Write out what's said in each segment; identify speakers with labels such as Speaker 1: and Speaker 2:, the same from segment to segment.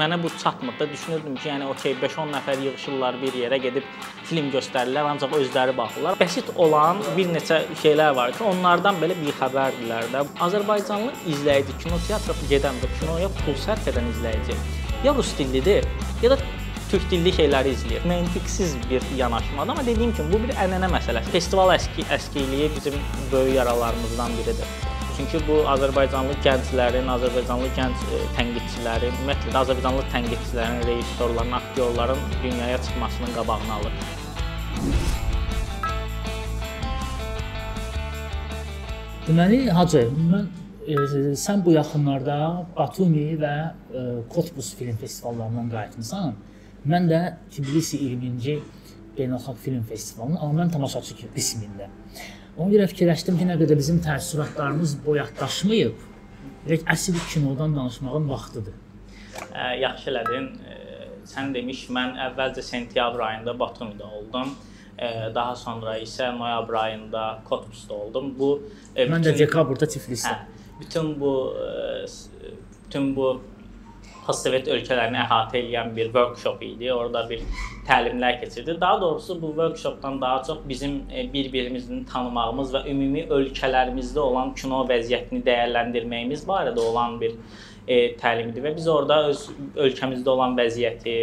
Speaker 1: mənə bu çatmır da düşünürdüm ki, yəni okey 5-10 nəfər yığılırlar bir yerə gedib film göstərirlər, ancaq özləri baxırlar. Bəsit olan bir neçə şeylər var ki, onlardan belə bir xəbərdilər də. Azərbaycanlı izləyici kinoteatra gedən və kinoya pul sərf edən izləyici ya rus dillidir, ya da türk dilli şeyləri izləyir. Məntiqsiz bir yanaşmadır, amma dediyim kimi bu bir ənənə məsələsi. Festival əski əskiliyi bizim böyük yaralarımızdan biridir. Çünki bu Azərbaycanlı gənclərin, Azərbaycanlı gənc e, tənqidçilərin, ümumiyyətlə də Azərbaycanlı tənqidçilərin, rejissorların, aktyorların dünyaya çıxmasının qabağını alır.
Speaker 2: Deməli, Hacı, mən e, sən bu yaxınlarda Batumi və e, Kotbus film festivallarından qayıtmısan. Mən də Tbilisi 20-ci Beynəlxalq Film Festivalının, amma mən tamaşaçı qismində. Ona görə fikirləşdim ki, nə qədər bizim təəssüratlarımız boyatdaşmayıb, direkt əsl kinodan danışmağın vaxtıdır.
Speaker 1: Ə, yaxşı elədin. Sən demiş, mən əvvəlcə sentyabr ayında Batumda oldum. Ə, daha sonra isə noyabr ayında Kotbusda oldum. Bu
Speaker 2: ə, mən də dekabrda Tiflisdə.
Speaker 1: Hə, bütün bu ə, bütün bu postsovet ölkələrini əhatə edən bir workshop idi. Orada bir təlimlər keçirdi. Daha doğrusu bu workshopdan daha çox bizim e, bir-birimizi tanımağımız və ümumi ölkələrimizdə olan kino vəziyyətini dəyərləndirməyimiz barədə olan bir e, təlim idi və biz orada öz ölkəmizdə olan vəziyyəti,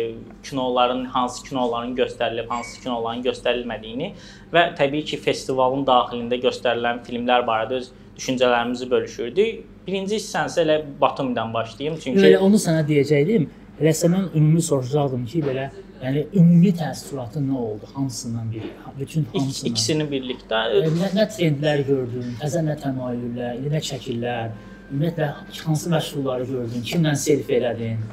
Speaker 1: kinoların hansı kinoların göstərilib, hansı kinoların göstərilmədiyini və təbii ki, festivalın daxilində göstərilən filmlər barədə öz düşüncələrimizi bölüşürdük. Birinci hissəsi elə Batumdan başlayım, çünki
Speaker 2: Elə onu sənə deyəcəydim. Eləsə mən ümumi soruşacaqdım ki, belə yəni ümumi təəssüratın nə oldu? Hansından biri? Bütün hamısından.
Speaker 1: İkisini birlikdə
Speaker 2: nə, nə trendlər gördün? Təzə nə təmayüllər, nə şəkillər? Ümumiyyətlə hansı məşğulları gördün? Kimlə selfie elədin?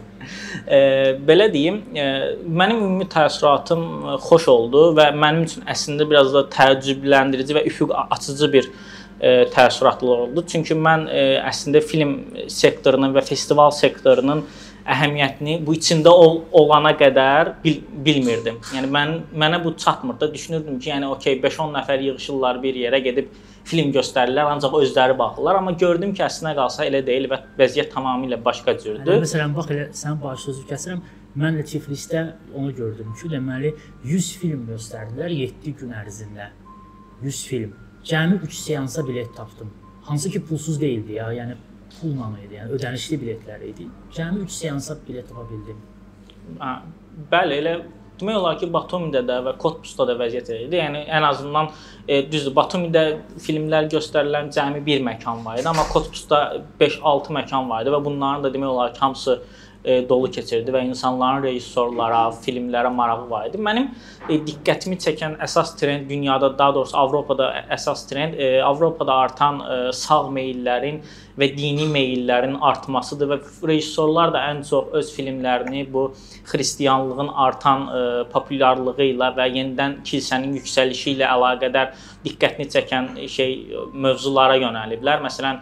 Speaker 1: E, belə deyim, e, mənim ümumi təəssüratım xoş oldu və mənim üçün əslində biraz da təəccübləndirici və üfüq açıcı bir e, təəssüratlı oldu. Çünki mən e, əslində film sektorunun və festival sektorunun əhəmiyyətini bu içində ol, olana qədər bil, bilmirdim. Yəni mən mənə bu çatmır da düşünürdüm ki, yəni okey 5-10 nəfər yığılırlar bir yerə gedib film göstərirlər, ancaq özləri baxırlar, amma gördüm ki, əslinə qalsa elə deyil və vəziyyət tamamilə başqa cürdür.
Speaker 2: Yəni, məsələn, bax elə sən baş sözü kəsirəm. Mən də Tiflisdə onu gördüm ki, deməli 100 film göstərdilər 7 gün ərzində. 100 film. Cəmi 3 seansa bilet tapdım. Hansı ki pulsuz değildi ya. Yəni pulla idi, yəni ödənişli biletlər idi. Cəmi 3 seansa bilet tapa bildim.
Speaker 1: Hə, bəli, elə demək olar ki, Batumidə də və Kotbusda da vəziyyət idi. Yəni ən azından e, düzdür, Batumidə filmlər göstərilən cəmi bir məkan var idi, amma Kotbusda 5-6 məkan var idi və bunların da demək olar ki, hamısı e, dolu keçirdi və insanların rejissorlara, filmlərə marağı var idi. Mənim e, diqqətimi çəkən əsas trend dünyada, daha doğrusu Avropada əsas trend e, Avropada artan e, sağ meyllərin və dini meyllərin artmasıdır və rejissorlar da ən çox öz filmlərini bu xristianlığın artan e, populyarlığı ilə və yenidən kilsənin yüksəlişi ilə əlaqədar diqqətini çəkən şey mövzulara yönəliblər. Məsələn,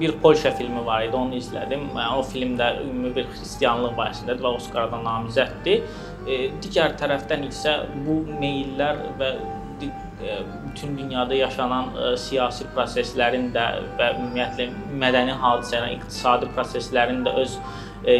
Speaker 1: bir Polşa filmi var idi, onu izlədim. O filmdə ümumi bir xristianlıq barəsindədir və Oscara da namizəddir. E, digər tərəfdən isə bu meyllər və e, bütün dünyada yaşanan ə, e, siyasi proseslərin də və ümumiyyətlə mədəni hadisələrin, iqtisadi proseslərin də öz ə,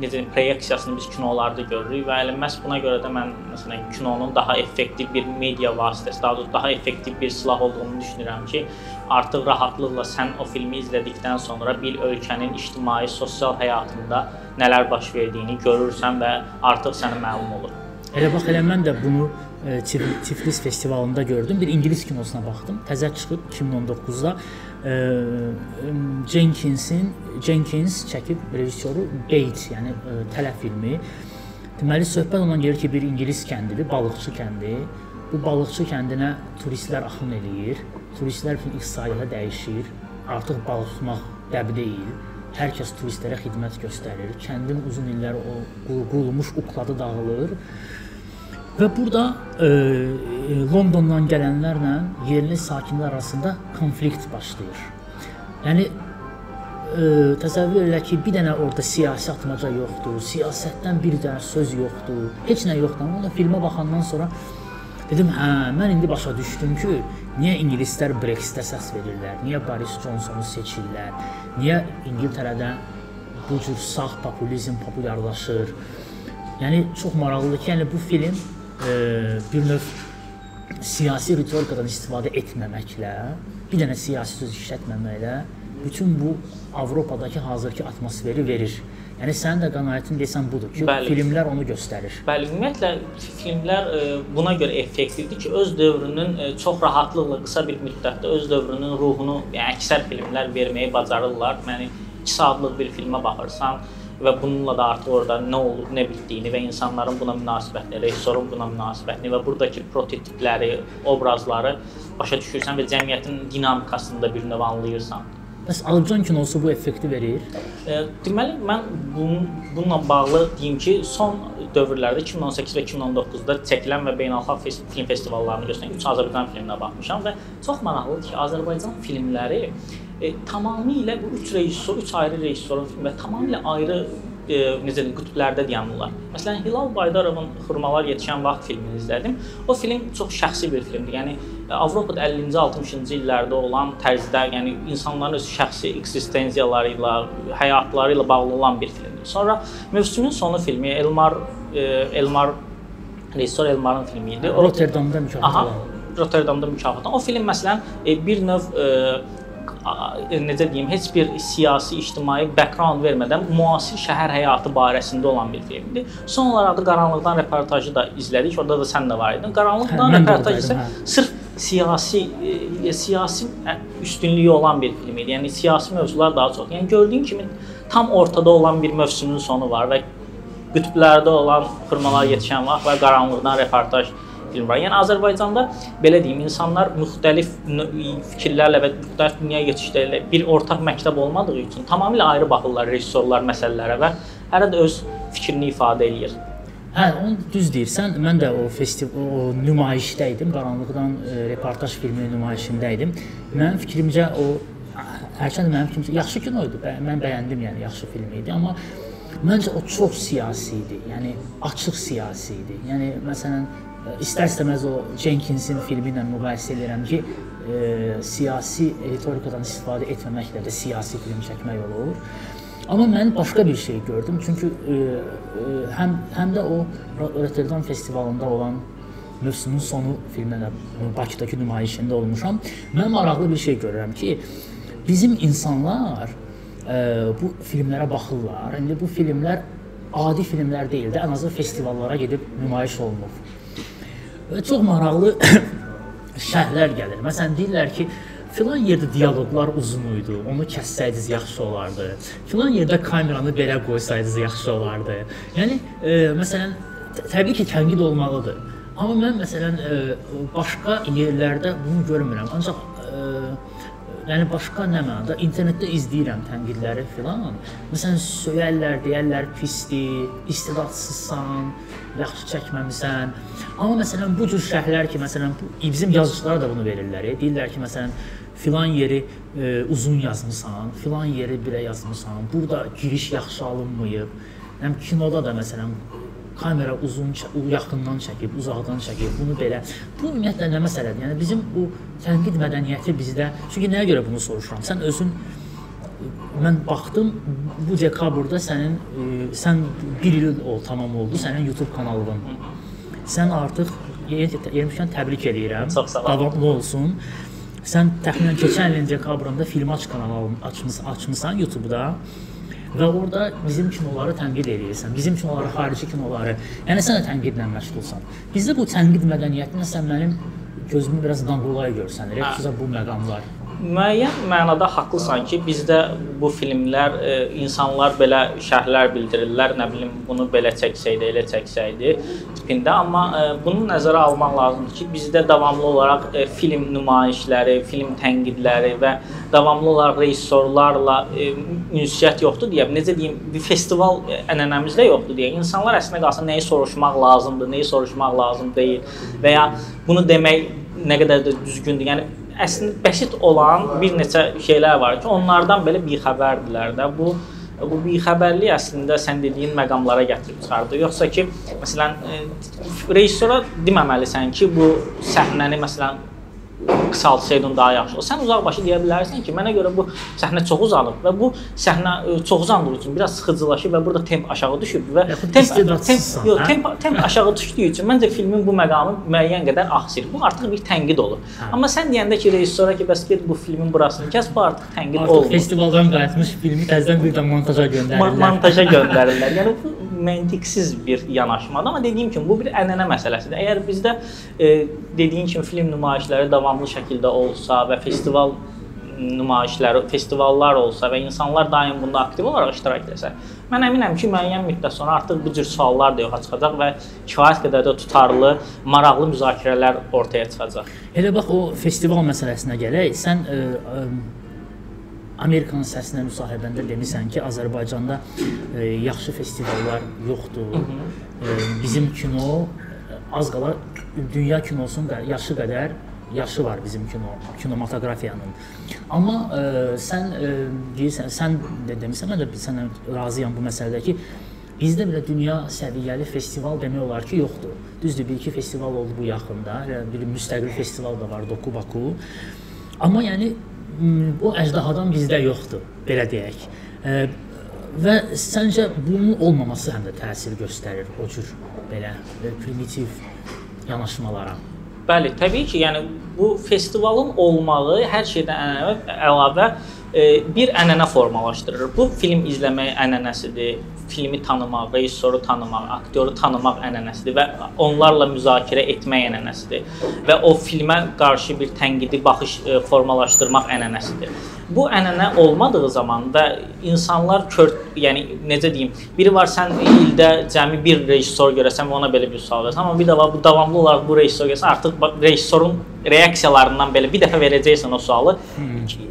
Speaker 1: necə deyim, proyeksiyasını biz kinolarda görürük və elə məhz buna görə də mən məsələn kinonun daha effektiv bir media vasitəsi, daha doğrusu daha effektiv bir silah olduğunu düşünürəm ki, artıq rahatlıqla sən o filmi izlədikdən sonra bir ölkənin ictimai, sosial həyatında nələr baş verdiyini görürsən və artıq sənə məlum olur.
Speaker 2: Elə bax elə mən də bunu e, Tiflis festivalında gördüm. Bir ingilis kinosuna baxdım. Təzə çıxıb 2019-da Jenkinsin Jenkins çəkib rejissoru Bates, yəni ə, tələf filmi. Deməli söhbət ondan gedir ki, bir ingilis kəndidir, balıqçı kəndi. Bu balıqçı kəndinə turistlər axın eləyir. Turistlər üçün iqtisadiyyata dəyişir. Artıq balıq tutmaq dəbi deyil. Hər kəs turistlərə xidmət göstərir. Kəndin uzun illər o qurulmuş ukladı dağılır. Və burada e, e, Londondan gələnlərlə yerli sakinlər arasında konflikt başlayır. Yəni e, təsəvvür elə ki, bir dənə orada siyasi atmaca yoxdur, siyasətdən bir dənə söz yoxdur, heç nə yoxdur. Amma filmə baxandan sonra dedim, hə, mən indi başa düşdüm ki, niyə ingilislər Brexitə səs verirlər, niyə Boris Johnsonu seçirlər, niyə İngiltərədə bu cür sağ populizm populyarlaşır. Yəni çox maraqlıdır ki, yəni bu film e, bir növ siyasi ritorikadan istifadə etməməklə, bir dənə siyasi söz işlətməməklə bütün bu Avropadakı hazırki atmosferi verir. Yəni sənin də qənaətin desən budur ki,
Speaker 1: Bəli.
Speaker 2: filmlər onu göstərir.
Speaker 1: Bəli, ümumiyyətlə filmlər e, buna görə effektivdir ki, öz dövrünün e, çox rahatlıqla qısa bir müddətdə öz dövrünün ruhunu, yəni əksər filmlər verməyi bacarırlar. Yəni 2 saatlıq bir filmə baxırsan və bununla da artıq orada nə olub, nə bitdiyini və insanların buna münasibətini, rejissorun buna münasibətini və burdakı prototipləri, obrazları başa düşürsən və cəmiyyətin dinamikasını da bir növ anlayırsan.
Speaker 2: Bəs Azərbaycan kinosu bu effekti verir.
Speaker 1: E, deməli mən bunun, bununla bağlı deyim ki, son dövrlərdə 2018 və 2019-da çəkilən və beynəlxalq film festivallarını göstərən 3 Azərbaycan filminə baxmışam və çox maraqlıdır ki, Azərbaycan filmləri e, tamamilə bu 3 rejissor, 3 ayrı rejissorun filmi və tamamilə ayrı e, necə deyim, qütblərdə dayanırlar. Məsələn, Hilal Baydarovun Xurmalar yetişən vaxt filmini izlədim. O film çox şəxsi bir filmdir. Yəni Avropada 50-ci, 60-cı illərdə olan tərzdə, yəni insanların öz şəxsi eksistensiyaları ilə, həyatları ilə bağlı olan bir filmdir. Sonra mövsümün sonu filmi Elmar e, Elmar rejissor Elmarın filmi idi.
Speaker 2: Rotterdamda mükafat alan.
Speaker 1: Rotterdamda mükafat. O film məsələn e, bir növ e, necə deyim, heç bir siyasi, ictimai background vermədən müasir şəhər həyatı barəsində olan bir filmdir. Son olaraq da Qaranlıqdan reportajı da izlədik. Orada da sən də var idin. Qaranlıqdan
Speaker 2: Hə,
Speaker 1: reportaj isə
Speaker 2: hə.
Speaker 1: sırf siyasi e, siyasi ə, üstünlüyü olan bir film idi. Yəni siyasi mövzular daha çox. Yəni gördüyün kimi tam ortada olan bir mövsümün sonu var və qütblərdə olan xurmalar yetişən vaxt və qaranlıqdan reportaj film var. Yəni Azərbaycanda belə deyim, insanlar müxtəlif fikirlərlə və müxtəlif dünya yetişlərlə bir ortaq məktəb olmadığı üçün tamamilə ayrı baxırlar rejissorlar məsələlərə və hərə də öz fikrini ifadə eləyir.
Speaker 2: Hə, onu düz deyirsən. Mən də o festival o nümayişdə idim. Qaranlıqdan e, reportaj filmi nümayişində idim. Mənim fikrimcə o hərçənd mənim fikrimcə yaxşı kino idi. Bə mən bəyəndim, yəni yaxşı film idi, amma məncə o çox siyasi idi. Yəni açıq siyasi idi. Yəni məsələn istər-istəməz o Jenkinsin filmi ilə müqayisə edirəm ki, e, siyasi ritorikadan istifadə etməməklə də siyasi film çəkmək olur. Amma mən başqa bir şey gördüm. Çünki e, e, həm həm də o Rotterdam festivalında olan mövsümün sonu filmdə də Bakıdakı nümayişində olmuşam. Mən maraqlı bir şey görürəm ki, bizim insanlar e, bu filmlərə baxırlar. İndi bu filmlər adi filmlər deyil də, ən azı festivallara gedib nümayiş olunur. Və çox maraqlı şərhlər gəlir. Məsələn, deyirlər ki, filan yerdə dialoqlar uzun idi. Onu kəssəydiniz yaxşı olardı. Filan yerdə kameranı belə qoysaydınız yaxşı olardı. Yəni e, məsələn, təbii ki, tənqid olmalıdır. Amma mən məsələn e, başqa yerlərdə bunu görmürəm. Ancaq e, yəni başqa nə mənada internetdə izləyirəm tənqidləri filan. Məsələn, söyərlər, deyərlər pisdir, istedadsızsan, yaxşı çəkməmisən. Amma məsələn bu cür şərhlər ki, məsələn bizim yazıçılara da bunu verirlər. e. Deyirlər ki, məsələn filan yeri e, uzun yazmısan, filan yeri belə yazmısan. Burada giriş yaxşı alınmayıb. Həm kinoda da məsələn kamera uzun yaxından çəkib, uzaqdan çəkib, bunu belə. Bu ümumiyyətlə nə məsələdir? Yəni bizim bu tənqid mədəniyyəti bizdə. Çünki nəyə görə bunu soruşuram? Sən özün mən baxdım bu dekabrda sənin e, sən 1 il ol tamam oldu sənin YouTube kanalın. Sən artıq yemişkən təbrik eləyirəm.
Speaker 1: Çox sağ ol.
Speaker 2: Davamlı olsun. Sən təxminən keçən ilin dekabrında Filmaç kanalı açmısan, açmısan YouTube-da və orada bizim kinoları tənqid edirsən. Bizim kinoları, xarici kinoları. Yəni sən də tənqidlə məşğulsan. Bizdə bu tənqid mədəniyyətinə sən mənim gözümü biraz danqolaya görsənir. Xüsusən bu məqamlar.
Speaker 1: Müəyyən mənada haqlısan ki, bizdə bu filmlər e, insanlar belə şərhlər bildirirlər, nə bilim bunu belə çəksəydi, elə çəksəydi tipində, amma e, bunu nəzərə almaq lazımdır ki, bizdə davamlı olaraq e, film nümayişləri, film tənqidləri və davamlı olaraq rejissorlarla e, ünsiyyət yoxdur deyə, necə deyim, bir festival e, ənənəmizdə yoxdur deyə. İnsanlar əslində qalsa nəyi soruşmaq lazımdır, nəyi soruşmaq lazım deyil və ya bunu demək nə qədər də düzgündür. Yəni əslində bəsit olan bir neçə şeylər var ki, onlardan belə bixəbərdirlər də. Bu bu bixəbərlik əslində sən dediyin məqamlara gətirib çıxardır. Yoxsa ki, məsələn, e, rejissora deməməlisən ki, bu səhnəni məsələn qısaltsaydın daha yaxşı. Sən uzaqbaşı deyə bilərsən ki, mənə görə bu səhnə çox uzanıb və bu səhnə ə, çox uzandığı üçün biraz sıxıcılaşıb və burada temp aşağı düşüb və temp temp, yox,
Speaker 2: hə?
Speaker 1: temp, temp aşağı düşdüyü üçün məncə filmin bu məqamı müəyyən qədər axsır. Bu artıq bir tənqid olur.
Speaker 2: Hə.
Speaker 1: Amma sən deyəndə ki, rejissora ki, bəs get bu filmin burasını kəs, bu artıq tənqid
Speaker 2: Artıq
Speaker 1: olmur.
Speaker 2: festivaldan qayıtmış filmi təzədən bir də montaja göndərirlər.
Speaker 1: montaja göndərirlər. Yəni bu məntiqsiz bir yanaşmadır, amma dediyim kimi bu bir ənənə məsələsidir. Əgər bizdə e, dediyin kimi film nümayişləri davamlı şəkildə olsa və festival nümayişləri, festivallar olsa və insanlar daim bunda aktiv olaraq iştirak etsə, mən əminəm ki, müəyyən müddət sonra artıq bu cür suallar da yoxa çıxacaq və kifayət qədər də tutarlı, maraqlı müzakirələr ortaya çıxacaq.
Speaker 2: Elə bax o festival məsələsinə gələk. Sən ə, ə, Amerikanın səsinə müsahibəndə demisən ki, Azərbaycanda ə, yaxşı festivallar yoxdur. Ə, bizim kino az qala dünya kinosunun da yaşı qədər yaşı var bizim kino kinematografiyanın. Amma ə, sən ə, deyirsən, sən də demisən, mən də sənə razıyam bu məsələdə ki, Bizdə belə dünya səviyyəli festival demək olar ki, yoxdur. Düzdür, bir iki festival oldu bu yaxında. Bir müstəqil festival da var, Doku Baku. Amma yəni m, o əjdahadan bizdə yoxdur, belə deyək. E, və səncə bunun olmaması həm də təsir göstərir o cür belə e, primitiv yanaşmalara.
Speaker 1: Bəli, təbii ki, yəni bu festivalın olmağı hər şeydən əlavə, bir ənənə formalaşdırır. Bu film izləmək ənənəsidir, filmi tanımaq, rejissoru tanımaq, aktyoru tanımaq ənənəsidir və onlarla müzakirə etmək ənənəsidir və o filmə qarşı bir tənqidi baxış e, formalaşdırmaq ənənəsidir. Bu ənənə olmadığı zaman və insanlar kör, yəni necə deyim, biri var sən ildə cəmi bir rejissor görəsən və ona belə bir sual verəsən, amma bir də var bu davamlı olaraq bu rejissor görsən, artıq rejissorun reaksiyalarından belə bir dəfə verəcəksən o sualı.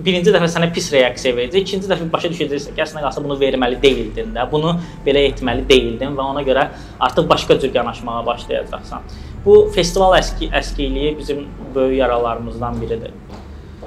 Speaker 1: Birinci dəfə sənə pis reaksiya verəcək, ikinci dəfə başa düşəcəksən ki, əslində qalsa bunu verməli deyildin də, bunu belə etməli deyildin və ona görə artıq başqa cür yanaşmağa başlayacaqsan. Bu festival əski əskiliyi bizim böyük yaralarımızdan biridir.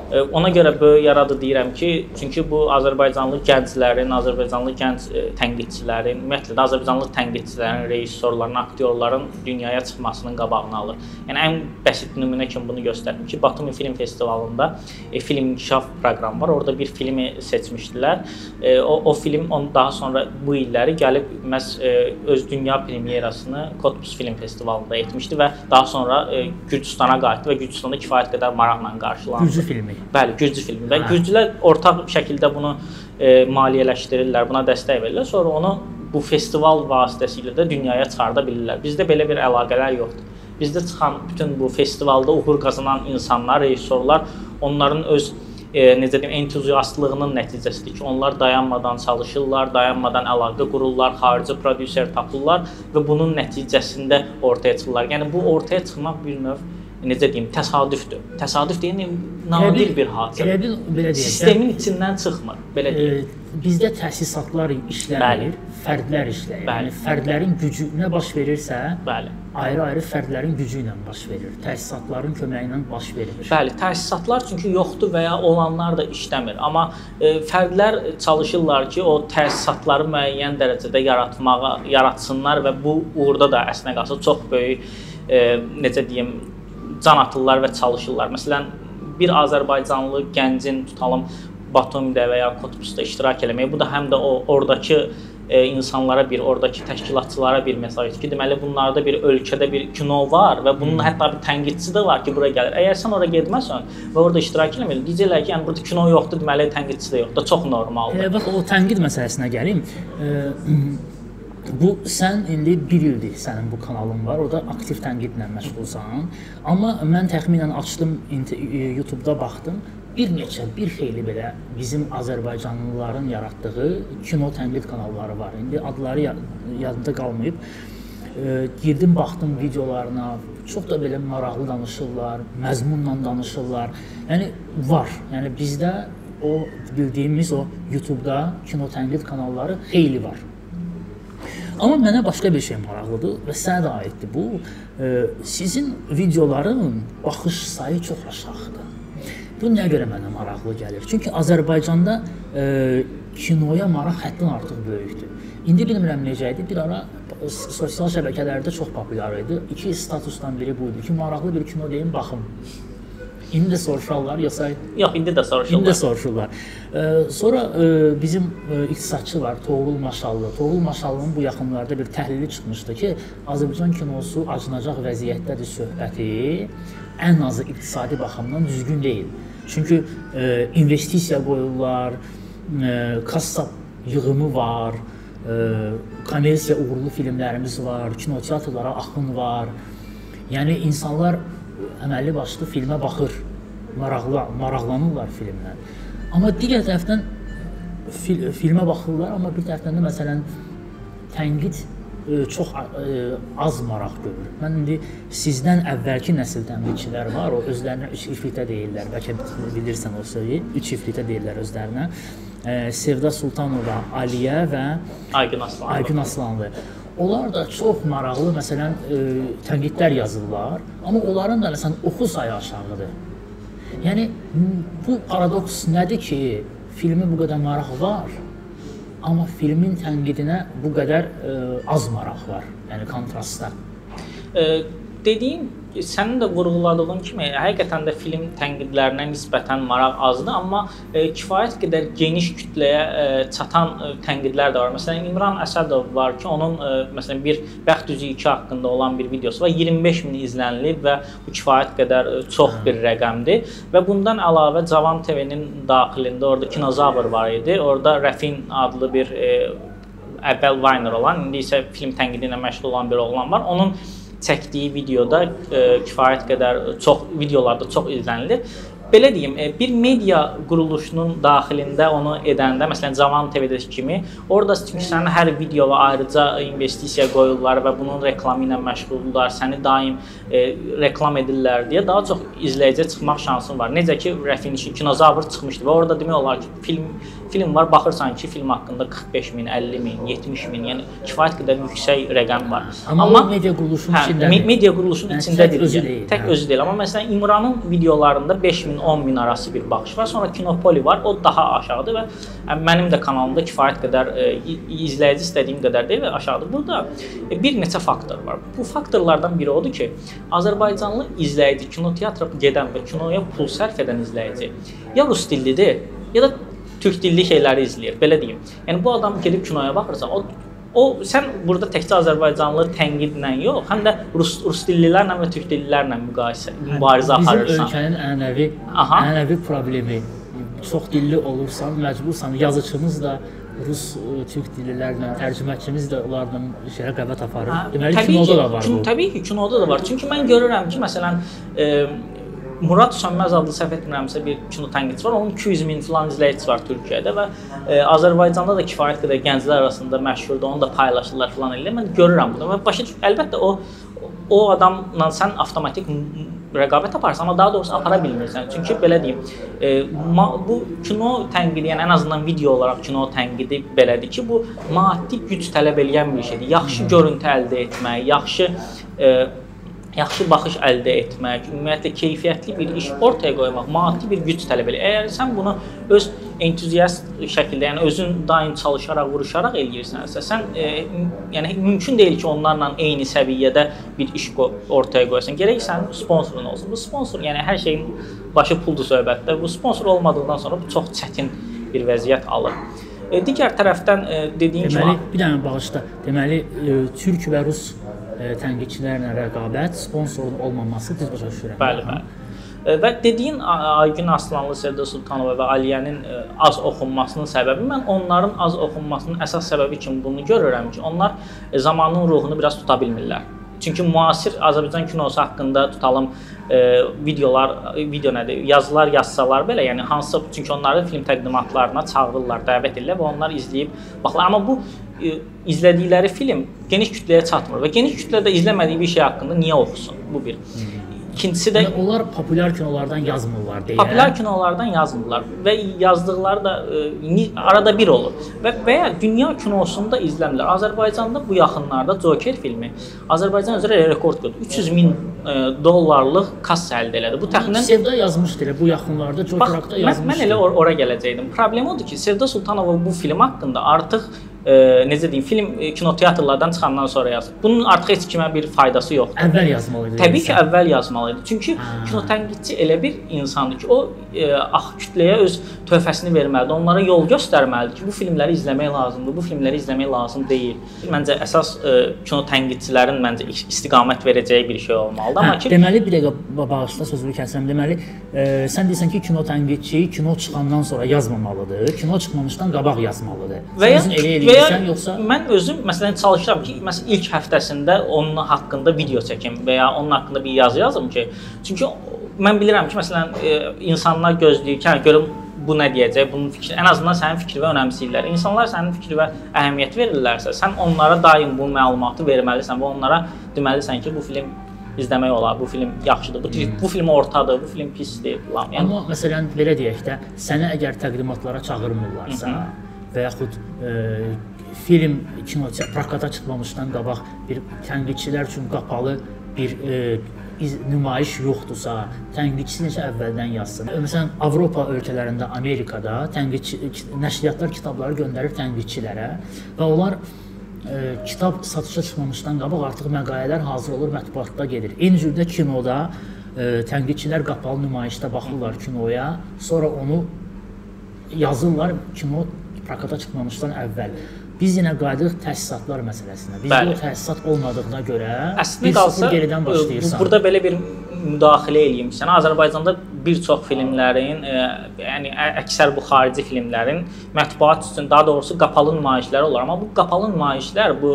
Speaker 1: Ona görə böyük yaradı deyirəm ki, çünki bu Azərbaycanlı gənclərin, Azərbaycanlı gənc e, tənqidçilərin, ümumiyyətlə də Azərbaycanlı tənqidçilərin, rejissorların, aktyorların dünyaya çıxmasının qabağını alır. Yəni ən bəsit nümunə kimi bunu göstərdim ki, Batumi Film Festivalında e, film inkişaf proqramı var. Orada bir filmi seçmişdilər. E, o, o film on daha sonra bu illəri gəlib məhz e, öz dünya premyerasını Cottbus Film Festivalında etmişdi və daha sonra e, Gürcüstana qayıtdı və Gürcüstanda kifayət qədər maraqla qarşılandı.
Speaker 2: Gürcü filmi.
Speaker 1: Bəli, Gürcü filmi və
Speaker 2: Hə.
Speaker 1: Gürcülər ortaq şəkildə bunu e, maliyyələşdirirlər, buna dəstək verirlər. Sonra onu bu festival vasitəsilə də dünyaya çıxarda bilirlər. Bizdə belə bir əlaqələr yoxdur. Bizdə çıxan bütün bu festivalda uğur qazanan insanlar, rejissorlar onların öz e, necə deyim, entuziastlığının nəticəsidir ki, onlar dayanmadan çalışırlar, dayanmadan əlaqə qururlar, xarici prodüser tapırlar və bunun nəticəsində ortaya çıxırlar. Yəni bu ortaya çıxmaq bir növ necə deyim, təsadüfdür. Təsadüf deyən nadir bir hadisə.
Speaker 2: Elə bil belə deyək.
Speaker 1: Sistemin içindən çıxmır, belə
Speaker 2: e,
Speaker 1: deyim.
Speaker 2: bizdə təsisatlar işləmir,
Speaker 1: Bəli.
Speaker 2: fərdlər işləyir.
Speaker 1: Bəli.
Speaker 2: Yəni fərdlərin gücü nə baş verirsə,
Speaker 1: Bəli.
Speaker 2: ayrı-ayrı fərdlərin gücü ilə baş verir. Təsisatların köməyi ilə baş vermir.
Speaker 1: Bəli, təsisatlar çünki yoxdur və ya olanlar da işləmir. Amma e, fərdlər çalışırlar ki, o təsisatları müəyyən dərəcədə yaratmağa, yaratsınlar və bu uğurda da əslində qalsa çox böyük e, necə deyim, can atırlar və çalışırlar. Məsələn, bir Azərbaycanlı gəncin tutalım Batumidə və ya Kotbusda iştirak eləmək, bu da həm də o oradakı e, insanlara bir, oradakı təşkilatçılara bir mesajdır ki, deməli bunlarda bir ölkədə bir kino var və bunun hətta bir tənqidçisi də var ki, bura gəlir. Əgər sən ora getməsən və orada iştirak eləmirsən, deyəcəklər ki, yəni burada kino yoxdur, deməli tənqidçisi də yoxdur. Çox normaldır.
Speaker 2: Elə bax o tənqid məsələsinə gəlim. E, bu sən indi 1 ildir sənin bu kanalın var. Orada aktiv tənqidlə məşğulsan. Amma mən təxminən açdım e, YouTube-da baxdım. Bir neçə, bir xeyli belə bizim Azərbaycanlıların yaratdığı kino tənqid kanalları var. İndi adları ya- yadımda qalmayıb. E, girdim, baxdım videolarına. Çox da belə maraqlı danışırlar, məzmunla danışırlar. Yəni var. Yəni bizdə o bildiyimiz o YouTube-da kino tənqid kanalları xeyli var. Amma mənə başqa bir şey maraqlıdır və sənə də aiddir bu. Sizin videoların baxış sayı çox aşağıdır. Bu nəyə görə mənə maraqlı gəlir? Çünki Azərbaycanda e, kinoya maraq həddən artıq böyükdür. İndi bilmirəm necə idi. Bir ara sosial şəbəkələrdə çox populyar idi. İki statusdan biri bu idi ki, maraqlı bir kino deyim baxım. İndi də soruşarlar yoxsa
Speaker 1: Yox, indi də soruşurlar.
Speaker 2: İndi də soruşurlar. E, sonra e, bizim e, iqtisadçı var, Toğrul Maşallı. Toğrul Maşallının bu yaxınlarda bir təhlili çıxmışdı ki, Azərbaycan kinosu acınacaq vəziyyətdədir söhbəti ən azı iqtisadi baxımdan düzgün deyil. Çünki e, investisiya qoyurlar, e, kassa yığımı var, e, kommersiya uğurlu filmlərimiz var, kinoteatrlara axın var. Yəni insanlar əməlli başlı filmə baxır, maraqlı maraqlanırlar filmlə. Amma digər tərəfdən fil, filmə baxırlar, amma bir tərəfdən də məsələn tənqid e, çox e, az maraq görür. Mən indi sizdən əvvəlki nəsil tənqidçilər var, o özlərinə üç ifritə deyirlər. Bəlkə bilirsən o sözü. Üç ifritə deyirlər özlərinə. E, Sevda Sultanova, Aliyə və
Speaker 1: Aygün Aslanlı.
Speaker 2: Aygün Aslanlı. Onlar da çox maraqlı məsələn e, tənqidlər yazırlar, amma onların da məsələn oxu sayı aşağıdır. Yəni bu paradoks nədir ki, filmi bu qədər maraq var, amma filmin tənqidinə bu qədər ə, az maraq var. Yəni kontrastda.
Speaker 1: E, dediyin sənin də vurğuladığın kimi həqiqətən də film tənqidlərinə nisbətən maraq azdır, amma e, kifayət qədər geniş kütləyə e, çatan e, tənqidlər də var. Məsələn İmran Əsədov var ki, onun e, məsələn bir Bəxt üzü 2 haqqında olan bir videosu var. 25 min izlənilib və bu kifayət qədər e, çox bir rəqəmdir və bundan əlavə Cavan TV-nin daxilində orada Kinozavr var idi. Orada Rəfin adlı bir e, əvvəl Viner olan, indi isə film tənqidi ilə məşğul olan bir oğlan var. Onun çəkdiyi videoda e, kifayət qədər çox videolarda çox izlənilir. Belə deyim, e, bir media quruluşunun daxilində onu edəndə, məsələn, Cavan TV-dəki kimi, orada çünki sənin hər videoya ayrıca investisiya qoyurlar və bunun reklamı ilə məşğuldurlar, səni daim e, reklam edirlər deyə daha çox izləyiciyə çıxmaq şansın var. Necə ki, Rəfin işi Kinozavr çıxmışdı və orada demək olar ki, film film var, baxırsan ki, film haqqında 45 min, 50 min, 70 min, yəni kifayət qədər yüksək rəqəm var.
Speaker 2: Amma, amma media quruluşunun
Speaker 1: hə,
Speaker 2: içindədir.
Speaker 1: Media quruluşunun
Speaker 2: Yəni,
Speaker 1: içindədir.
Speaker 2: tək özü deyil,
Speaker 1: Tək
Speaker 2: hə.
Speaker 1: özü deyil, amma məsələn İmranın videolarında 5 min, 10 min arası bir baxış var. Sonra Kinopoli var, o daha aşağıdır və mənim də kanalımda kifayət qədər i- izləyici istədiyim qədər deyil və aşağıdır. Burada ə, bir neçə faktor var. Bu faktorlardan biri odur ki, Azərbaycanlı izləyici, kinoteatra gedən və kinoya pul sərf edən izləyici ya rus dillidir, ya da türk dilli şeyləri izləyir. Belə deyim. Yəni bu adam gedib kinoya baxırsa, o o sən burada təkcə Azərbaycanlı tənqidlə yox, həm də rus rus dillilərlə və türk dillilərlə müqayisə mübarizə
Speaker 2: Bizim
Speaker 1: aparırsan.
Speaker 2: ölkənin ənənəvi
Speaker 1: Aha.
Speaker 2: ənənəvi problemi çox dilli olursan, məcbursan yazıçımız da rus ə, türk dillilərlə, tərcüməçimiz də onlarla şeyə qəbət aparır.
Speaker 1: Hə,
Speaker 2: Deməli kinoda
Speaker 1: ki,
Speaker 2: da var bu.
Speaker 1: Təbii ki, kinoda da var. Çünki mən görürəm ki, məsələn, e, Murad Sönməz adlı səhv etmirəmsə bir kino tənqidçisi var. Onun 200 min falan izləyicisi var Türkiyədə və e, Azərbaycanda da kifayət qədər gənclər arasında məşhurdur. Onu da paylaşırlar falan elə. Mən görürəm bunu və başa düş- əlbəttə o o adamla sən avtomatik rəqabət aparsan, amma daha doğrusu apara bilmirsən. Çünki belə deyim, e, bu kino tənqidi, yəni ən azından video olaraq kino tənqidi belədir ki, bu maddi güc tələb eləyən bir şeydir. Yaxşı görüntü əldə etmək, yaxşı e, yaxşı baxış əldə etmək, ümumiyyətlə keyfiyyətli bir iş ortaya qoymaq maddi bir güc tələb edir. Əgər sən bunu öz entuziast şəkildə, yəni özün daim çalışaraq, vuruşaraq eləyirsənsə, sən e, yəni mümkün deyil ki, onlarla eyni səviyyədə bir iş ortaya qoyasan. Gərək sənin sponsorun olsun. Bu sponsor, yəni hər şeyin başı puldur söhbətdə. Bu sponsor olmadıqdan sonra bu çox çətin bir vəziyyət alır. E, digər tərəfdən e, dediyin
Speaker 2: Deməli,
Speaker 1: kimi
Speaker 2: bir dənə bağışla. Deməli, ə, türk və rus tənqidçilərlə rəqabət sponsorun olmaması düz başa düşürəm.
Speaker 1: Bəli, bəli. Və dediyin Aygün Aslanlı, Sevda Sultanova və Aliyənin e, az oxunmasının səbəbi mən onların az oxunmasının əsas səbəbi kimi bunu görürəm ki, onlar e, zamanın ruhunu biraz tuta bilmirlər. Çünki müasir Azərbaycan kinosu haqqında tutalım videolar, e, video nədir, yazılar yazsalar belə, yəni hansı çünki onları film təqdimatlarına çağırırlar, dəvət edirlər və onlar izləyib baxırlar. Amma bu e, izlədikləri film geniş kütləyə çatmır və geniş kütlə də izləmədiyi bir şey haqqında niyə oxusun? Bu bir. İkincisi də
Speaker 2: Yəni, onlar populyar kinolardan yazmırlar deyə.
Speaker 1: Populyar kinolardan yazmırlar və yazdıqları da e, ni- arada bir olur. Və və ya dünya kinosunda izləmirlər. Azərbaycanda bu yaxınlarda Joker filmi Azərbaycan üzrə rekord qırdı. 300 min e, dollarlıq kassa əldə elədi. Bu təxminən
Speaker 2: Sevda yazmışdı elə bu yaxınlarda
Speaker 1: Bax,
Speaker 2: Jokerakda
Speaker 1: mən,
Speaker 2: yazmışdı.
Speaker 1: mən elə or ora gələcəydim. Problem odur ki, Sevda Sultanova bu film haqqında artıq e, necə deyim, film e, kinoteatrlardan çıxandan sonra yazır. Bunun artıq heç kimə bir faydası yoxdur.
Speaker 2: Əvvəl yazmalı idi.
Speaker 1: Təbii ki, əvvəl yazmalı idi. Çünki kino tənqidçi elə bir insandır ki, o e, ax kütləyə öz töhfəsini verməlidir. Onlara yol göstərməlidir ki, bu filmləri izləmək lazımdır, bu filmləri izləmək lazım deyil. Məncə əsas e, kino tənqidçilərin məncə istiqamət verəcəyi bir şey olmalıdır. Amma
Speaker 2: hə,
Speaker 1: ki,
Speaker 2: deməli bir dəqiqə bağışla sözünü kəsəm. Deməli, e, sən deyirsən ki, kino tənqidçi kino çıxandan sonra yazmamalıdır. Kino çıxmamışdan qabaq yazmalıdır.
Speaker 1: Və
Speaker 2: Sən özün elə
Speaker 1: və ya
Speaker 2: eləyirsən yoxsa
Speaker 1: mən özüm məsələn çalışıram ki, məsələn ilk həftəsində onun haqqında video çəkim və ya onun haqqında bir yazı yazım ki, çünki mən bilirəm ki, məsələn e, insanlar gözləyir ki, hə, görüm bu nə deyəcək, bunun fikri, ən azından sənin fikrini önəmsəyirlər. İnsanlar sənin fikrinə əhəmiyyət verirlərsə, sən onlara daim bu məlumatı verməlisən və onlara deməlisən ki, bu film izləmək olar. Bu film yaxşıdır. Bu, hmm. bu film ortadır, bu film pisdir falan.
Speaker 2: Yəni Amma məsələn belə deyək də, səni əgər təqdimatlara çağırmırlarsa Hı -hı. və yaxud e, film kino prokata çıxmamışdan qabaq bir tənqidçilər üçün qapalı bir e, iz, nümayiş yoxdursa, tənqidçi necə əvvəldən yazsın. Məsələn, Avropa ölkələrində, Amerikada tənqidçi nəşriyyatlar kitabları göndərir tənqidçilərə və onlar e, kitab satışa çıxmamışdan qabaq artıq məqalələr hazır olur, mətbuatda gedir. Eyni cürdə kinoda e, tənqidçilər qapalı nümayişdə baxırlar kinoya, sonra onu yazırlar kino prokata çıxmamışdan əvvəl. Biz yenə qayıdırıq təsisatlar məsələsinə. Bizdə o təsisat olmadığına görə
Speaker 1: əslində qalsa geridən başlayırsan. Burada belə bir müdaxilə eləyim. Sən Azərbaycanda bir çox filmlərin, e, yəni əksər bu xarici filmlərin mətbuat üçün, daha doğrusu qapalı nümayişləri olur. Amma bu qapalı nümayişlər bu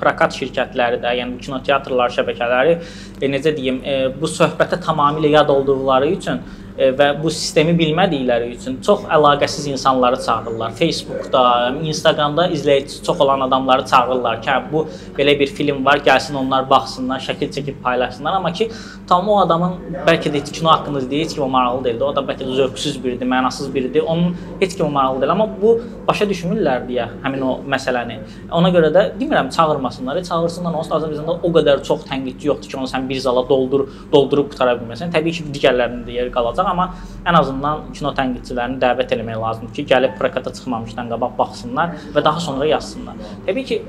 Speaker 1: prokat şirkətləri də, yəni kinoteatrlar şəbəkələri e, necə deyim, e, bu söhbətə tamamilə yad olduqları üçün E, və bu sistemi bilmədikləri üçün çox əlaqəsiz insanları çağırırlar. Facebookda, Instagramda izləyicisi çox olan adamları çağırırlar ki, hə, bu belə bir film var, gəlsin onlar baxsınlar, şəkil çəkib paylaşsınlar, amma ki tam o adamın bəlkə də heç kino haqqında heç kimə maraqlı deyildi. O da bəlkə də zövqsüz biridir, mənasız biridir. Onun heç kimə maraqlı deyil, amma bu başa düşmürlər deyə həmin o məsələni. Ona görə də demirəm çağırmasınlar, çağırsınlar. Onsuz da Azərbaycanda o qədər çox tənqidçi yoxdur ki, onu sən bir zala doldur, doldurub qutara bilməsən. Təbii ki, digərlərinin də yeri qalacaq olacaq, amma ən azından kino tənqidçilərini dəvət etmək lazımdır ki, gəlib prokata çıxmamışdan qabaq baxsınlar və daha sonra yazsınlar. Təbii ki,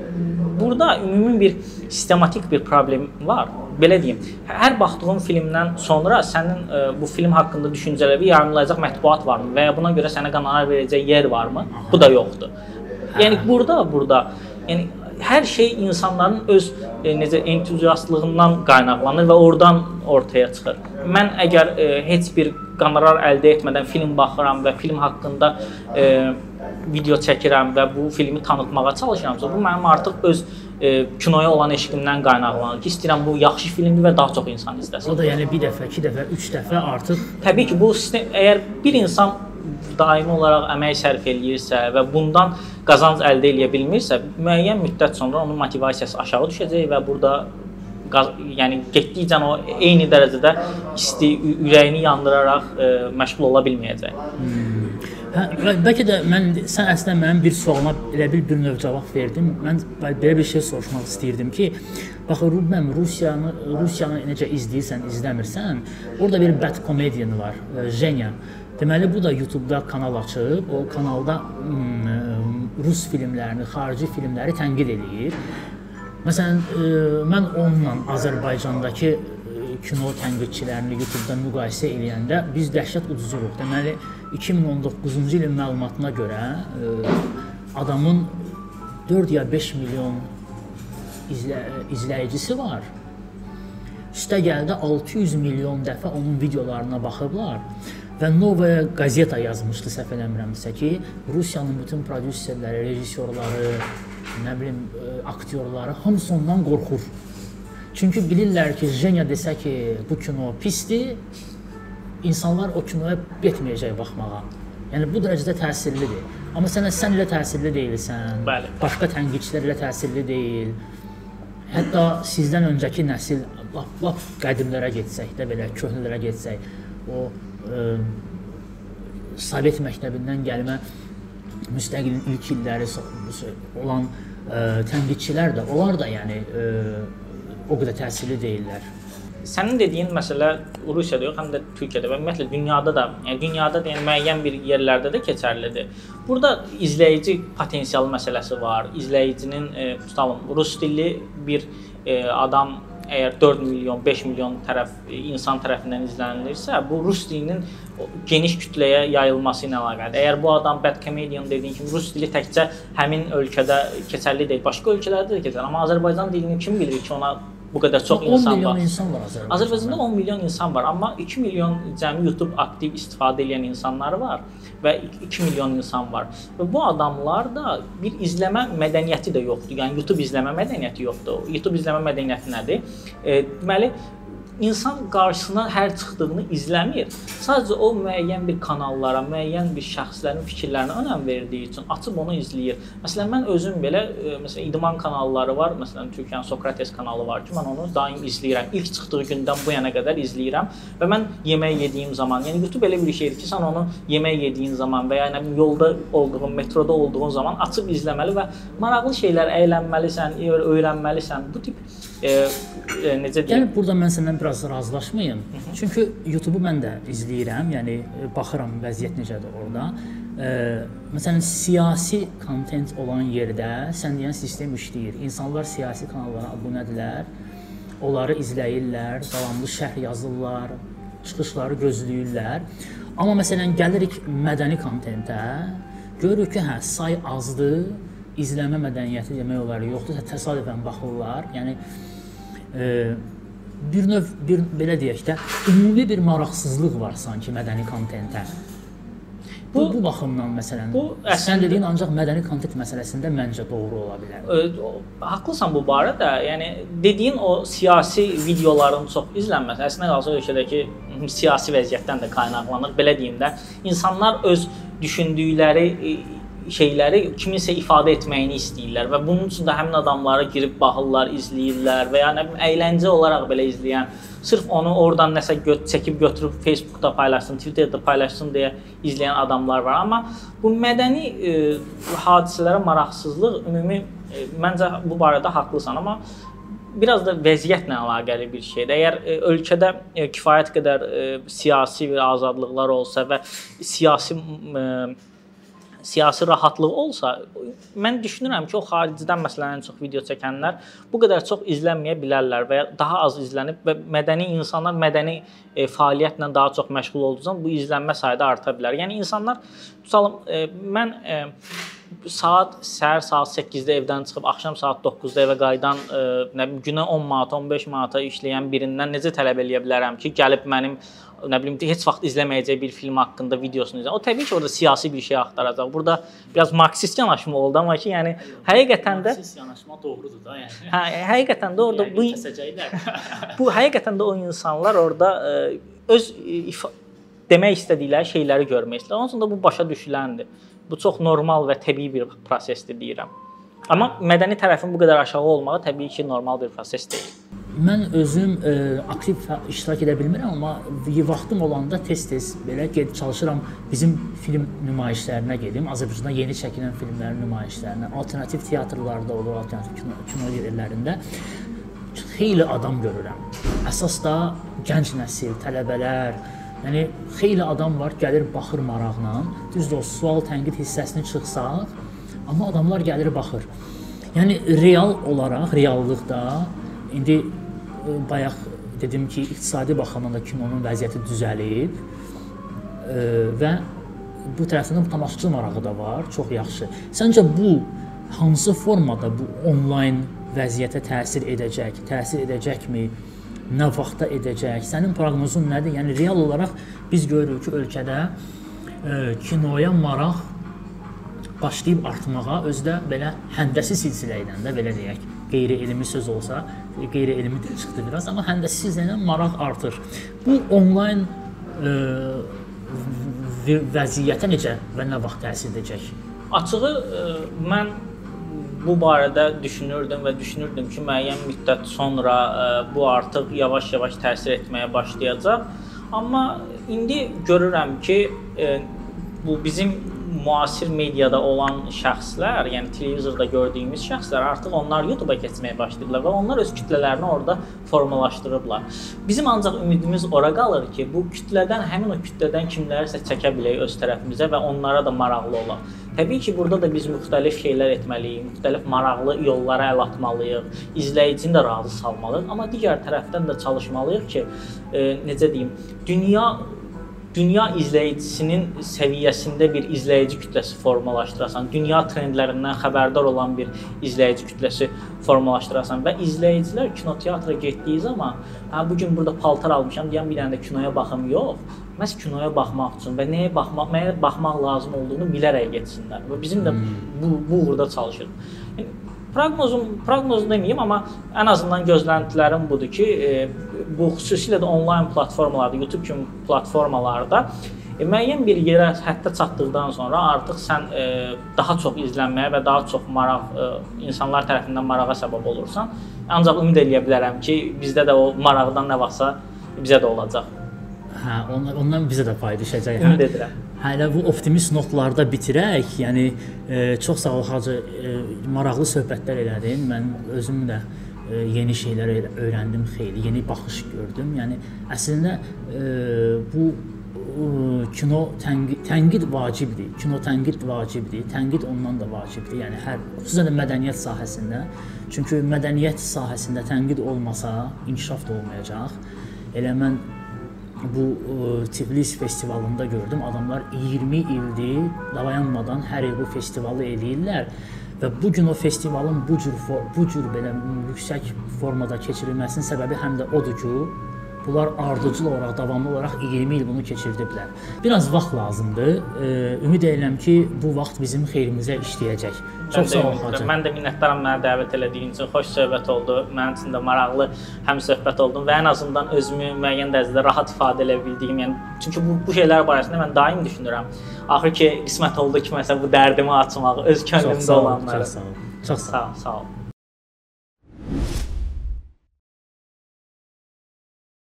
Speaker 1: burada ümumi bir sistematik bir problem var. Belə deyim, hər baxdığın filmdən sonra sənin ə, e, bu film haqqında düşüncələri yayımlayacaq mətbuat varmı və ya buna görə sənə qənaət verəcək yer varmı? Bu da yoxdur. Yəni burada burada yəni hər şey insanların öz e, necə entuziastlığından qaynaqlanır və oradan ortaya çıxır. Mən əgər e, heç bir qonorar əldə etmədən film baxıram və film haqqında e, video çəkirəm və bu filmi tanıtmağa çalışıramsa, bu mənim artıq öz e, kinoya olan eşqimdən qaynaqlanır ki, istəyirəm bu yaxşı filmdir və daha çox insan izləsin.
Speaker 2: O da yəni bir dəfə, iki dəfə, üç dəfə artıq
Speaker 1: Təbii ki, bu sistem əgər bir insan daimi olaraq əmək sərf eləyirsə və bundan qazanc əldə edə bilmirsə, müəyyən müddət sonra onun motivasiyası aşağı düşəcək və burada yəni getdikcə o eyni dərəcədə isti ürəyini yandıraraq ə, e, məşğul ola bilməyəcək. Hmm.
Speaker 2: Hə, bəlkə də mən sən əslində mənim bir sualıma elə bil bir növ cavab verdin. Mən belə bir şey soruşmaq istəyirdim ki, bax Rubəm Rusiyanı Rusiyanı necə izləyirsən, izləmirsən, orada bir bad comedian var, Jenya. Deməli bu da YouTube-da kanal açıb, o kanalda hmm, rus filmlərini, xarici filmləri tənqid eləyir Məsələn, e, mən onunla Azərbaycandakı e, kino tənqidçilərini YouTube-da müqayisə edəndə biz dəhşət uduzuruq. Deməli 2019-cu ilin məlumatına görə e, adamın 4 ya 5 milyon izlə, izləyicisi var. Üstə gəldi 600 milyon dəfə onun videolarına baxıblar. Və Novaya qazeta yazmışdı səhv eləmirəmsə ki, Rusiyanın bütün prodüserləri, rejissorları, nə bilim e, aktyorları hamısı ondan qorxur. Çünki bilirlər ki, Jenya desə ki, bu kino pisdir, insanlar o kinoya getməyəcək baxmağa. Yəni bu dərəcədə təsirlidir. Amma sən sən elə təsirli deyilsən.
Speaker 1: Bəli.
Speaker 2: Başqa tənqidçilər elə təsirli deyil. Hətta sizdən öncəki nəsil lap lap qədimlərə getsək də belə köhnələrə getsək, o Sovet məktəbindən gəlmə müstəqilin ilk illəri olan ə, tənqidçilər də, onlar da yəni ə, o qədər təsirli deyillər.
Speaker 1: sənin dediyin məsələ Rusiyada yox, həm də Türkiyədə və ümumiyyətlə dünyada da, yəni dünyada da yəni müəyyən bir yerlərdə də keçərlidir. Burada izləyici potensialı məsələsi var. İzləyicinin e, tutalım rus dilli bir e, adam əgər 4 milyon, 5 milyon tərəf insan tərəfindən izlənilirsə, bu rus dilinin geniş kütləyə yayılması ilə əlaqəlidir. Əgər bu adam bad comedian dediyin kimi rus dili təkcə həmin ölkədə keçərli deyil, başqa ölkələrdə də keçərli. Amma Azərbaycan dilini kim bilir ki, ona bu qədər çox
Speaker 2: 10
Speaker 1: insan
Speaker 2: milyon
Speaker 1: var.
Speaker 2: insan var Azərbaycanda.
Speaker 1: Azərbaycanda 10 milyon insan var, amma 2 milyon cəmi YouTube aktiv istifadə edən insanlar var və 2 milyon insan var. Və bu adamlar da bir izləmə mədəniyyəti də yoxdur. Yəni YouTube izləmə mədəniyyəti yoxdur. YouTube izləmə mədəniyyəti nədir? E, deməli insan qarşısına hər çıxdığını izləmir. Sadəcə o müəyyən bir kanallara, müəyyən bir şəxslərin fikirlərinə önəm verdiyi üçün açıb onu izləyir. Məsələn mən özüm belə e, məsələn idman kanalları var. Məsələn Türkiyənin Sokrates kanalı var ki, mən onu daim izləyirəm. İlk çıxdığı gündən bu yana qədər izləyirəm və mən yemək yediyim zaman, yəni YouTube elə bir şeydir ki, sən onu yemək yediyin zaman və ya nə bilim yolda olduğun, metroda olduğun zaman açıb izləməli və maraqlı şeylər əylənməlisən, öyrənməlisən. Bu tip e, e, necə deyim?
Speaker 2: Yəni burada mən səndən biraz razılaşmayım. Çünki YouTube-u mən də izləyirəm, yəni e, baxıram vəziyyət necədir orada. E, məsələn siyasi kontent olan yerdə sən deyən sistem işləyir. İnsanlar siyasi kanallara abunədirlər. Onları izləyirlər, davamlı şərh yazırlar, çıxışları gözləyirlər. Amma məsələn gəlirik mədəni kontentə, görürük ki, hə, say azdır, izləmə mədəniyyəti demək olar yoxdur, təsadüfən baxırlar. Yəni bir növ bir belə deyək də, ümumi bir maraqsızlıq var sanki mədəni kontentə. Bu, bu, bu baxımdan məsələn,
Speaker 1: bu
Speaker 2: sən
Speaker 1: əslində-
Speaker 2: dediyin ancaq mədəni kontent məsələsində məncə doğru ola bilər.
Speaker 1: O- Haqlısan bu barədə. Yəni dediyin o siyasi videoların çox izlənməsi əslində qalsa ölkədəki siyasi vəziyyətdən də qaynaqlanır. Belə deyim də, insanlar öz düşündükləri şeyləri kiminsə ifadə etməyini istəyirlər və bunun üçün də həmin adamlara girib baxırlar, izləyirlər və ya nə bilim əyləncə olaraq belə izləyən, sırf onu oradan nəsə gö çəkib götürüb Facebookda paylaşsın, Twitterdə paylaşsın deyə izləyən adamlar var. Amma bu mədəni e, hadisələrə maraqsızlıq ümumi e, məncə bu barədə haqlısan, amma biraz da vəziyyətlə əlaqəli bir şeydir. Əgər e, ölkədə e, kifayət qədər e, siyasi bir azadlıqlar olsa və siyasi e, siyasi rahatlıq olsa, mən düşünürəm ki, o xaricdən məsələn ən çox video çəkənlər bu qədər çox izlənməyə bilərlər və ya daha az izlənib və mədəni insanlar mədəni e, fəaliyyətlə daha çox məşğul zaman bu izlənmə sayı da arta bilər. Yəni insanlar tutalım e, mən e, saat səhər saat 8-də evdən çıxıb axşam saat 9-da evə qayıdan e, nə günə 10 manat, 15 manata işləyən birindən necə tələb eləyə bilərəm ki, gəlib mənim nə bilim heç vaxt izləməyəcəyi bir film haqqında videosunu izlə. O təbii ki, orada siyasi bir şey axtaracaq. Burada biraz marksist yanaşma oldu amma ki, yəni həqiqətən də
Speaker 2: Siz yanaşma doğrudur da, yəni.
Speaker 1: hə, həqiqətən də orada bu
Speaker 2: kəsəcəklər.
Speaker 1: bu həqiqətən də o insanlar orada ə, öz ifa demək istədikləri şeyləri görmək istəyirlər. Onun üçün də bu başa düşüləndir. Bu çox normal və təbii bir prosesdir deyirəm. Amma mədəni tərəfin bu qədər aşağı olmağı təbii ki, normal bir proses deyil.
Speaker 2: Mən özüm ə, aktiv fə- iştirak edə bilmirəm, amma vaxtım olanda tez-tez belə gedib çalışıram bizim film nümayişlərinə gedim. Azərbaycanda yeni çəkilən filmlərin nümayişlərinə, alternativ teatrlarda olur, alternativ kino, kino yerlərində xeyli adam görürəm. Əsas da gənc nəsil, tələbələr, yəni xeyli adam var, gəlir baxır maraqla. Düzdür, sual tənqid hissəsini çıxsaq, amma adamlar gəlir baxır. Yəni real olaraq, reallıqda indi e, bayaq dedim ki, iqtisadi baxımdan da kinonun vəziyyəti düzəlib e, və bu tərəfdən də tamaşaçı marağı da var, çox yaxşı. Səncə bu hansı formada bu onlayn vəziyyətə təsir edəcək, təsir edəcəkmi? Nə vaxtda edəcək? Sənin proqnozun nədir? Yəni real olaraq biz görürük ki, ölkədə e, kinoya maraq başlayıb artmağa, özdə belə həndəsi silsilə ilə də belə deyək, qeyri-elmi söz olsa, qeyri-elmi dil çıxdı biraz, amma həndəsi silsilə ilə maraq artır. Bu onlayn e, v- vəziyyətə necə və nə vaxt təsir edəcək?
Speaker 1: Açığı ə, mən bu barədə düşünürdüm və düşünürdüm ki, müəyyən müddət sonra ə, bu artıq yavaş-yavaş təsir etməyə başlayacaq. Amma indi görürəm ki, ə, bu bizim müasir mediada olan şəxslər, yəni televizorda gördüyümüz şəxslər artıq onlar YouTube-a keçməyə başlayıblar və onlar öz kütlələrini orada formalaşdırıblar. Bizim ancaq ümidimiz ora qalır ki, bu kütlədən həmin o kütlədən kimlərisə çəkə bilək öz tərəfimizə və onlara da maraqlı olaq. Təbii ki, burada da biz müxtəlif şeylər etməliyik, müxtəlif maraqlı yollara əl atmalıyıq, izləyicini də razı salmalıyıq, amma digər tərəfdən də çalışmalıyıq ki, e, necə deyim, dünya dünya izləyicisinin səviyyəsində bir izləyici kütləsi formalaşdırasan, dünya trendlərindən xəbərdar olan bir izləyici kütləsi formalaşdırasan və izləyicilər kinoteatra getdiyi zaman, hə bu gün burada paltar almışam, deyən bir dənə də kinoya baxım yox. Məhz kinoya baxmaq üçün və nəyə baxmaq, nəyə baxmaq lazım olduğunu bilərək getsinlər. Və bizim də bu bu uğurda çalışırıq. Yəni, Proqnozum, proqnoz deməyim, amma ən azından gözləntilərim budur ki, e, bu xüsusilə də onlayn platformalarda, YouTube kimi platformalarda e, müəyyən bir yerə hətta çatdıqdan sonra artıq sən e, daha çox izlənməyə və daha çox maraq e, insanlar tərəfindən marağa səbəb olursan. Ancaq ümid eləyə bilərəm ki, bizdə də o maraqdan nə varsa bizə də olacaq.
Speaker 2: Hə, ondan, ondan bizə də fayda düşəcək.
Speaker 1: Ümid
Speaker 2: Hə?
Speaker 1: edirəm.
Speaker 2: Hələ bu optimist notlarda bitirək. Yəni e, çox sağ ol Hacı, e, maraqlı söhbətlər elədin. Mən özüm də e, yeni şeylər öyrəndim xeyli, yeni baxış gördüm. Yəni əslində e, bu e, kino tənqid, tənqid vacibdir. Kino tənqid vacibdir. Tənqid ondan da vacibdir. Yəni hər xüsusən də mədəniyyət sahəsində. Çünki mədəniyyət sahəsində tənqid olmasa inkişaf da olmayacaq. Elə mən bu ə, Tiflis festivalında gördüm. Adamlar 20 ildir dayanmadan hər il bu festivalı eləyirlər və bu gün o festivalın bu cür bu cür belə yüksək formada keçirilməsinin səbəbi həm də odur ki, bunlar ardıcıl olaraq, davamlı olaraq 20 il bunu keçirdiblər. Biraz vaxt lazımdır. Ümid edirəm ki, bu vaxt bizim xeyrimizə işləyəcək. Çox sağ ol Hacı.
Speaker 1: Mən də minnətdaram məni dəvət elədiyin üçün. Xoş söhbət oldu. Mənim üçün də maraqlı həm söhbət oldu və ən azından özümü müəyyən dərəcədə rahat ifadə edə bildiyim, yəni çünki bu bu şeylər barəsində mən daim düşünürəm. Axır ki qismət oldu ki, məsələn bu dərdimi açmaq öz könlümdə
Speaker 2: sağ ol,
Speaker 1: olanları.
Speaker 2: çox sağ ol. Çox.
Speaker 1: Sağ ol, sağ ol.